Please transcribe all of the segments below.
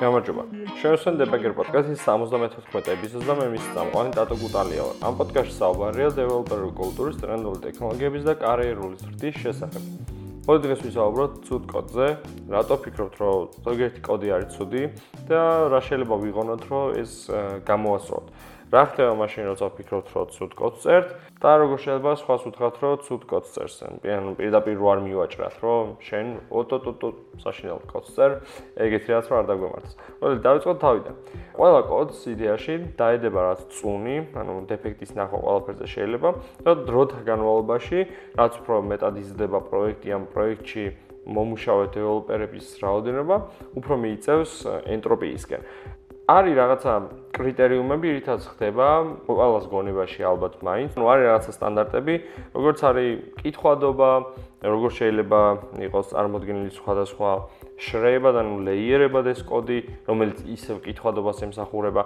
გამარჯობა. შევსვენ დებაგერ პოდკასტის 74 ეპიზოდს და მე მის წამყვანი ტატო გუტალია ვარ. ამ პოდკასტში საუბარია დეველოპერული კულტურის, ტრენდული ტექნოლოგიების და კარიერული ზრდის შესახებ. მოდი დღეს ვისაუბროთ ცუდ კოდზე. რატო ფიქრობთ, რომ ზოგიერთი კოდი არის ცუდი და რა შეიძლება ვიღონოთ, რომ ეს გამოასწროთ? რა ხდება მაშინ როცა ვფიქრობთ რომ ცუდ კოდს წერთ და როგორ შეიძლება სხვას უთხრათ რომ ცუდ კოდს წერს ან პირდაპირ რო არ მივაჭრათ რომ შენ ოტოტოტო საშინელ კოდს წერ ეგეთი რაც არ დაგვემართს მოდი დავიწყოთ თავიდან. ყველა კოდს იდეაში დაედება რაც წუნი ანუ დეფექტის ნახვა ყველაფერზე შეიძლება და დროთა განმავლობაში რაც უფრო მეტად იზრდება პროექტი ამ პროექტში მომუშავე დეველოპერების რაოდენობა უფრო მიიწევს ენტროპიისკენ. არის რაღაცა კრიტერიუმები, რითაც ხდება ყველას გონებაში ალბათ მაინც. ნუ არის რაღაცა სტანდარტები, როგორც არის კითხვადობა, როგორ შეიძლება იყოს წარმოქმნილი სხვადასხვა შრეება და ნუ ლეიერება ეს კოდი, რომელიც ისევ კითხვადობას ემსახურება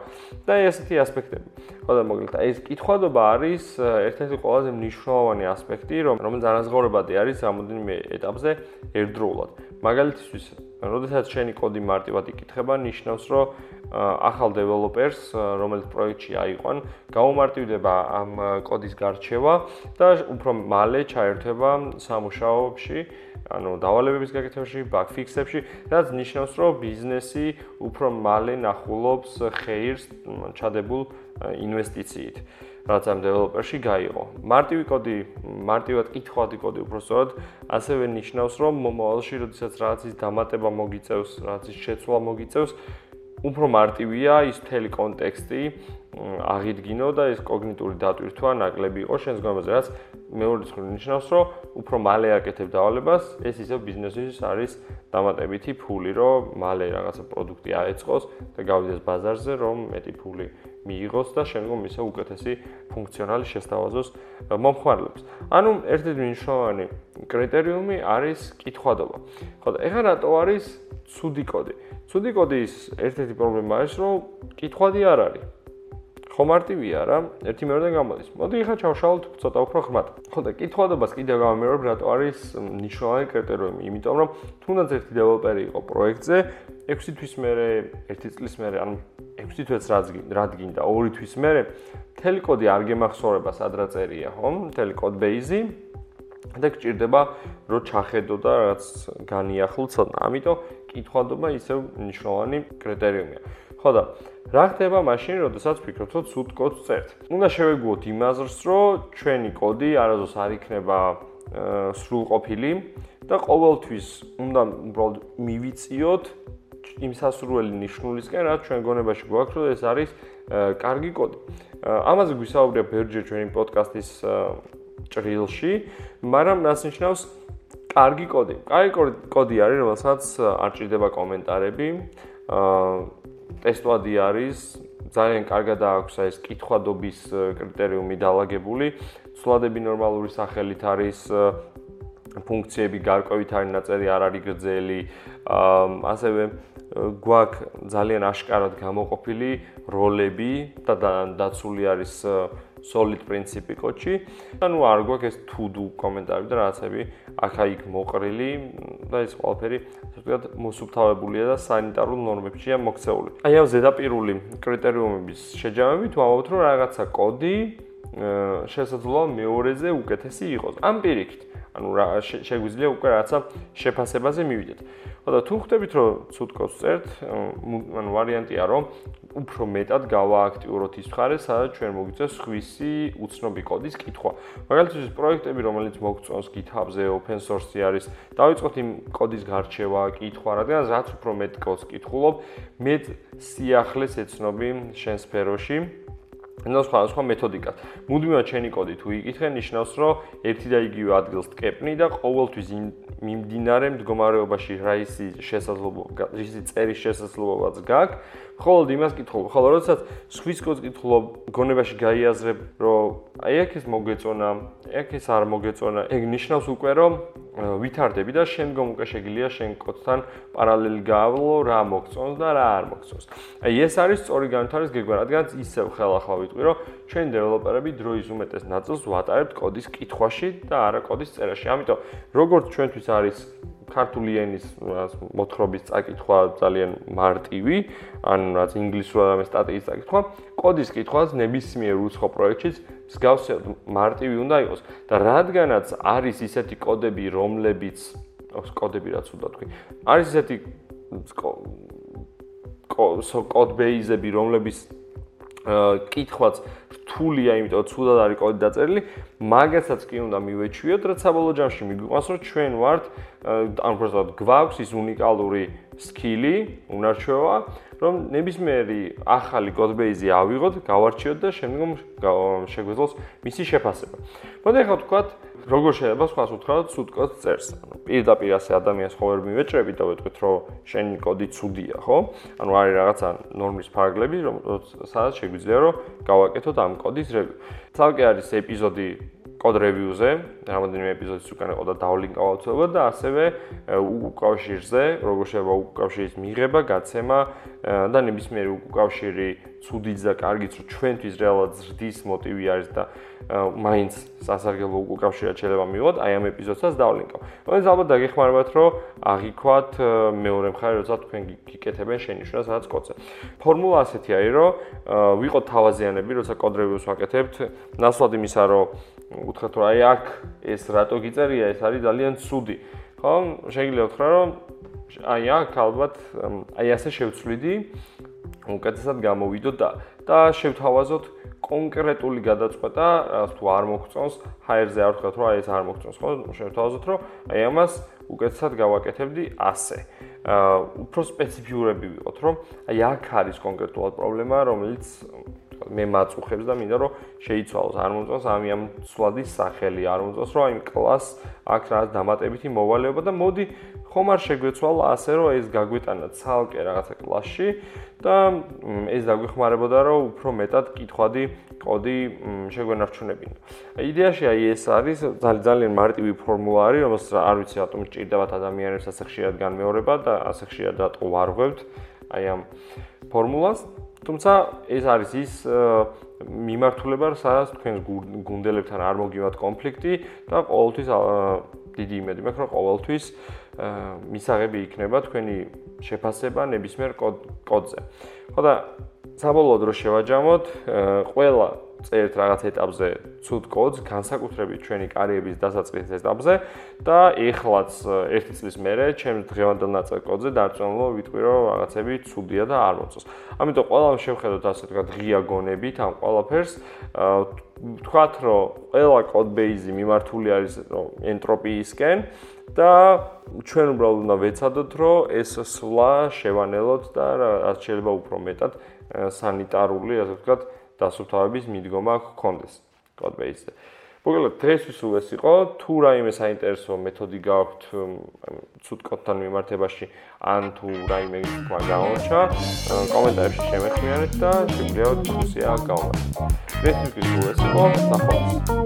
და ესეთი ასპექტები. ხო და მოკლედ ეს კითხვადობა არის ერთ-ერთი ყველაზე მნიშვნელოვანი ასპექტი, რომელიც არაზღაურებადი არის რამოდენიმე ეტაპზე ერთდროულად. მაგალითისთვის, როდესაც შენი კოდი მარტივად იკითხება, ნიშნავს, რომ ახალ დეველოპერს, რომელიც პროექტში აიყვან, გაუმარტივდება ამ კოდის გარჩევა და უფრო მალე ჩაერთვება სამუშაოებში, ანუ დავალებების გაკეთებაში, ბაგ ფიქსებში, რაც ნიშნავს, რომ ბიზნესი უფრო მალე ნახულობს ხეირს ჩადებულ ინვესტიციით. რაც ამ დეველოპერში გაიღო. მარტივი კოდი, მარტივად კითხვადი კოდი უბრალოდ ასევე ნიშნავს, რომ მომავალში, როდესაც რაღაცის დამატება მოგიწევს, რაღაცის შეცვლა მოგიწევს, უფრო მარტივია ის მთელი კონტექსტი აღიდგინო და ეს კოგნიტური დატვირთვა ნაკლები იყო შენს გონებაზე, რაც მეორე მხრივ ნიშნავს, რომ უფრო მალე აკეთებ დავალებას, ეს ისევ ბიზნესის არის დამატებითი ფული, რომ მალე რაღაცა პროდუქტი აეწყოს და გავიდეს ბაზარზე, რომ მეტი ფული მიიღოს და შემდგომ ისე უკეთესი ფუნქციონალი შესთავაზოს მომხმარებლებს. ანუ ერთ-ერთი მნიშვნელოვანი კრიტერიუმი არის კითხვადობა. ხო და ეხლა რატო არის ცუდი კოდი? ცუდი კოდის ერთ-ერთი პრობლემა ის, რომ კითხვადი არ არის. ხო მარტივია რა, ერთი მეორედან გამოდის. მოდი ახლა ჩავშალოთ ცოტა უფრო ხმად. ხო და კითხვადობას კიდევ გამომიერებ, რატო არის მნიშვნელოვანი კრიტერიუმი, იმიტომ რომ თუნდაც ერთი დეველოპერი იყო პროექტზე, 6 თვის მერე, 1 წლის მერე, ანუ 6 თვეც რადგინ და 2 თვის მერე, მთელი კოდი არ გემახსოვრება სადრა წერია, ხო? მთელი კოდ ბეიზი და გჭირდება რომ ჩახედო და რაღაც განიახლო ცოტა. ამიტომ კითხვადობა ისევ მნიშვნელოვანი კრიტერიუმია. ხო და რა ხდება მაშინ, როდესაც ვფიქრობთ, რომ ცუდ კოდს წერთ? უნდა შევეგუოთ იმაზრს, რომ ჩვენი კოდი არასდროს არ იქნება სრულყოფილი და ყოველთვის უნდა უბრალოდ მივიწიოთ იმ სასურველი ნიშნულისკენ, რაც ჩვენ გონებაში გვაქვს, რომ ეს არის კარგი კოდი. ამაზე გვისაუბრია ბერჯერ ჩვენი პოდკასტის ჭრილში, მაგრამ მას ნიშნავს კარგი კოდი. კარგი კოდი არის, რომელსაც არ ჭირდება კომენტარები. ტესტვადი არის, ძალიან კარგად აქვს ეს კითხვადობის კრიტერიუმი დაალაგებული. სულადები ნორმალური სახელით არის ფუნქციები გარკვევით არის ნაწერი არ არის გრძელი. ასევე გვაქვს ძალიან აშკარად გამოყოფილი როლები და დაცული არის solid principi კოდში. ანუ არ გვაქვს ეს to do კომენტარი და რაღაცები აქა-იქ მოყრილი და ეს ყველაფერი ასე ვთქვათ მოსუფთავებულია და სანიტარულ ნორმებშია მოქცეული. აი ამ ზედაპირული კრიტერიუმების შეჯამებით ვამბობთ რომ რაღაცა კოდი შესაძლოა მეორეზე უკეთესი იყოს. ამ პირიქით ანუ შეგვიძლია უკვე რაღაცა შეფასებაზე მივიდეთ. ხო და თუ ხვდებით რომ ცუდ კოდს წერთ, ანუ ვარიანტია რომ უფრო მეტად გავააქტიუროთ ის მხარე, სადაც ჩვენ მოგვიწევს ხვისი უცნობი კოდის კითხვა. მაგალითად, პროექტები, რომელიც მოგწონს GitHub-ზე, open source-ი არის, დავიწყოთ იმ კოდის გარჩევა, კითხვა, რადგან რაც უფრო მეტ კოდს კითხულობ, მეტ სიახლეს ეცნობი შენ სფეროში. და სხვა სხვა მეთოდიკას. მუდმივად შენი კოდი თუ იკითხე, ნიშნავს, რომ ერთი და იგივე ადგილს ტკეპნი და ყოველთვის მიმდინარე მდგომარეობაში რა ისი შესაძლებლობა, ისი წერის შესაძლებლობაც გაქვს. ხოლო იმას კითხულობ, ხოლო როდესაც სხვის კოდს კითხულობ, გონებაში გაიაზრებ, რომ აი აქ ეს მოგეწონა, აქ ეს არ მოგეწონა, ეგ ნიშნავს უკვე, რომ ვითარდები და შემდგომ უკვე შეგიძლია შენ კოდთან პარალელი გაავლო, რა მოგწონს და რა არ მოგწონს. აი ეს არის სწორი განვითარების გეგმა, რადგან ისევ ხელახლა ვიტყვი, რომ ჩვენ დეველოპერები დროის უმეტეს ნაწილს ვატარებთ კოდის კითხვაში და არა კოდის წერაში. ამიტომ როგორც ჩვენთვის არის ქართული ენის მოთხრობის წაკითხვა ძალიან მარტივი, ან რაც ინგლისურად ამის სტატიის წაკითხვა, კოდის კითხვაც ნებისმიერ უცხო პროექტშიც მსგავსად მარტივი უნდა იყოს. და რადგანაც არის ისეთი კოდები, რომლებიც კოდები რაც უნდა თქვი, არის ისეთი კოდ ბეიზები, რომლებიც კითხვაც რთულია, იმიტომ რომ ცუდად არის კოდი დაწერილი, მაგასაც კი უნდა მივეჩვიოთ, რაც საბოლოო ჯამში მიგვიყვანს, რომ ჩვენ ვართ ან პროცესად გვაქვს ის უნიკალური სკილი, უნარჩვევა, რომ ნებისმიერი ახალი კოდბეიზი ავიღოთ, გავარჩიოთ და შემდგომ შეგვეძლოს მისი შეფასება. მოდი ახლა ვთქვათ, როგორ შეიძლება სხვას უთხრათ ცუდ კოდს წერს. ანუ პირდაპირ ასე ადამიანს ხო ვერ მივეჭრები და ვეთქვით, რომ შენი კოდი ცუდია, ხო? ანუ არის რაღაცა ნორმის ფარგლები, რომ სადაც შეგვიძლია რომ გავაკეთოთ ამ კოდის რევიუ. თალკე არის ეპიზოდი კოდ რევიუზე, რამოდენიმე ეპიზოდის უკან იყო და დავლინკავ აუცილებლად და ასევე უკავშირზე, როგორ შეიძლება უკავშირის მიღება, გაცემა და ნებისმიერი უკავშირი ცუდიც და კარგიც რომ ჩვენთვის რეალურად ზრდის მოტივი არის და მაინც სასარგებლო უკავშირად შეიძლება მივიღოთ, აი ამ ეპიზოდსაც დავლინკავ. რომელიც ალბათ დაგეხმარებათ, რომ აღიქვათ მეორე მხარე, როცა თქვენ გიკეთებენ შენიშვნა სადაც კოდზე. ფორმულა ასეთი არის, რომ ვიყოთ თავაზიანები, როცა კოდ რევიუს ვაკეთებთ, ნაცვლად იმისა, რომ უთხრათ რომ აი აქ ეს რატო გიწერია, ეს არის ძალიან ცუდი. ხო? შეიძლება ვთქვა რომ აი აქ ალბათ აი ასე შევცვლიდი, უკეთესად გამოვიდოთ და და შევთავაზოთ კონკრეტული გადაწყვეტა, რაც თუ არ მოგწონს, ჰაერზე არ ვთქვათ რომ აი ეს არ მოგწონს, ხო? შევთავაზოთ რომ აი ამას უკეთესად გავაკეთებდი ასე. აა უფრო სპეციფიურები ვიყოთ, რომ აი აქ არის კონკრეტულად პრობლემა, რომელიც მე მაწუხებს და მინდა რომ შეიცვალოს არ მომწონს ამი ამ სვადის სახელი არ მომწონს რომ აი კლას აქ რა დამატებითი მოვალეობა და მოდი ხომ არ შეგვეცვალა ასე რომ ეს გაგვეტანა ცალკე რაღაცა კლასში და ეს დაგვეხმარებოდა რომ უფრო მეტად კითხვადი კოდი შეგვენარჩუნებინა. იდეაში აი ეს არის ძალიან მარტივი ფორმულა არის რომელსაც არ ვიცი რატომ ჭირდებათ ადამიანებს ასე ხშირად განმეორება და ასე ხშირად რატო ვარღვევთ აი ამ ფორმულას თუმცა ეს არის ის მიმართულება, სადაც თქვენ გუნდელებთან არ მოგივათ კონფლიქტი და ყოველთვის დიდი იმედი მაქვს, რომ ყოველთვის მისაღები იქნება თქვენი შეფასება ნებისმიერ კოდზე. ხო და საბოლოოდ რო შევაჯამოთ, ყველა წერთ რაღაც ეტაპზე ცუდ კოდს, განსაკუთრებით ჩვენი კარიერის დასაწყის ეტაპზე და ეხლაც ერთი წლის მერე ჩემს დღევანდელ ნაწილ კოდზე დარწმუნებულ ვიტყვი რომ რაღაცები ცუდია და არ მოწონს. ამიტომ ყველამ შევხედოთ ასე თქვა ღია გონებით ამ ყველაფერს. ვთქვათ რომ ყველა კოდბეიზი მიმართული არის რომ ენტროპიისკენ და ჩვენ უბრალოდ უნდა ვეცადოთ რომ ეს სვლა შევანელოთ და რაც შეიძლება უფრო მეტად სანიტარული ასე ვთქვათ დასუფთავების მიდგომა გქონდეს კოდბეისზე. მოგლოდ დღესთვის უ ეს იყო, თუ რაიმე საინტერესო მეთოდი გაქვთ ცუდ კოდთან მიმართებაში, ან თუ რაიმე თქვა გამოჩა, კომენტარებში შემეხმიანეთ და შეგვიძლია დისკუსია გავმართოთ. დღესთვის უ ეს იყო, ნახვამდის.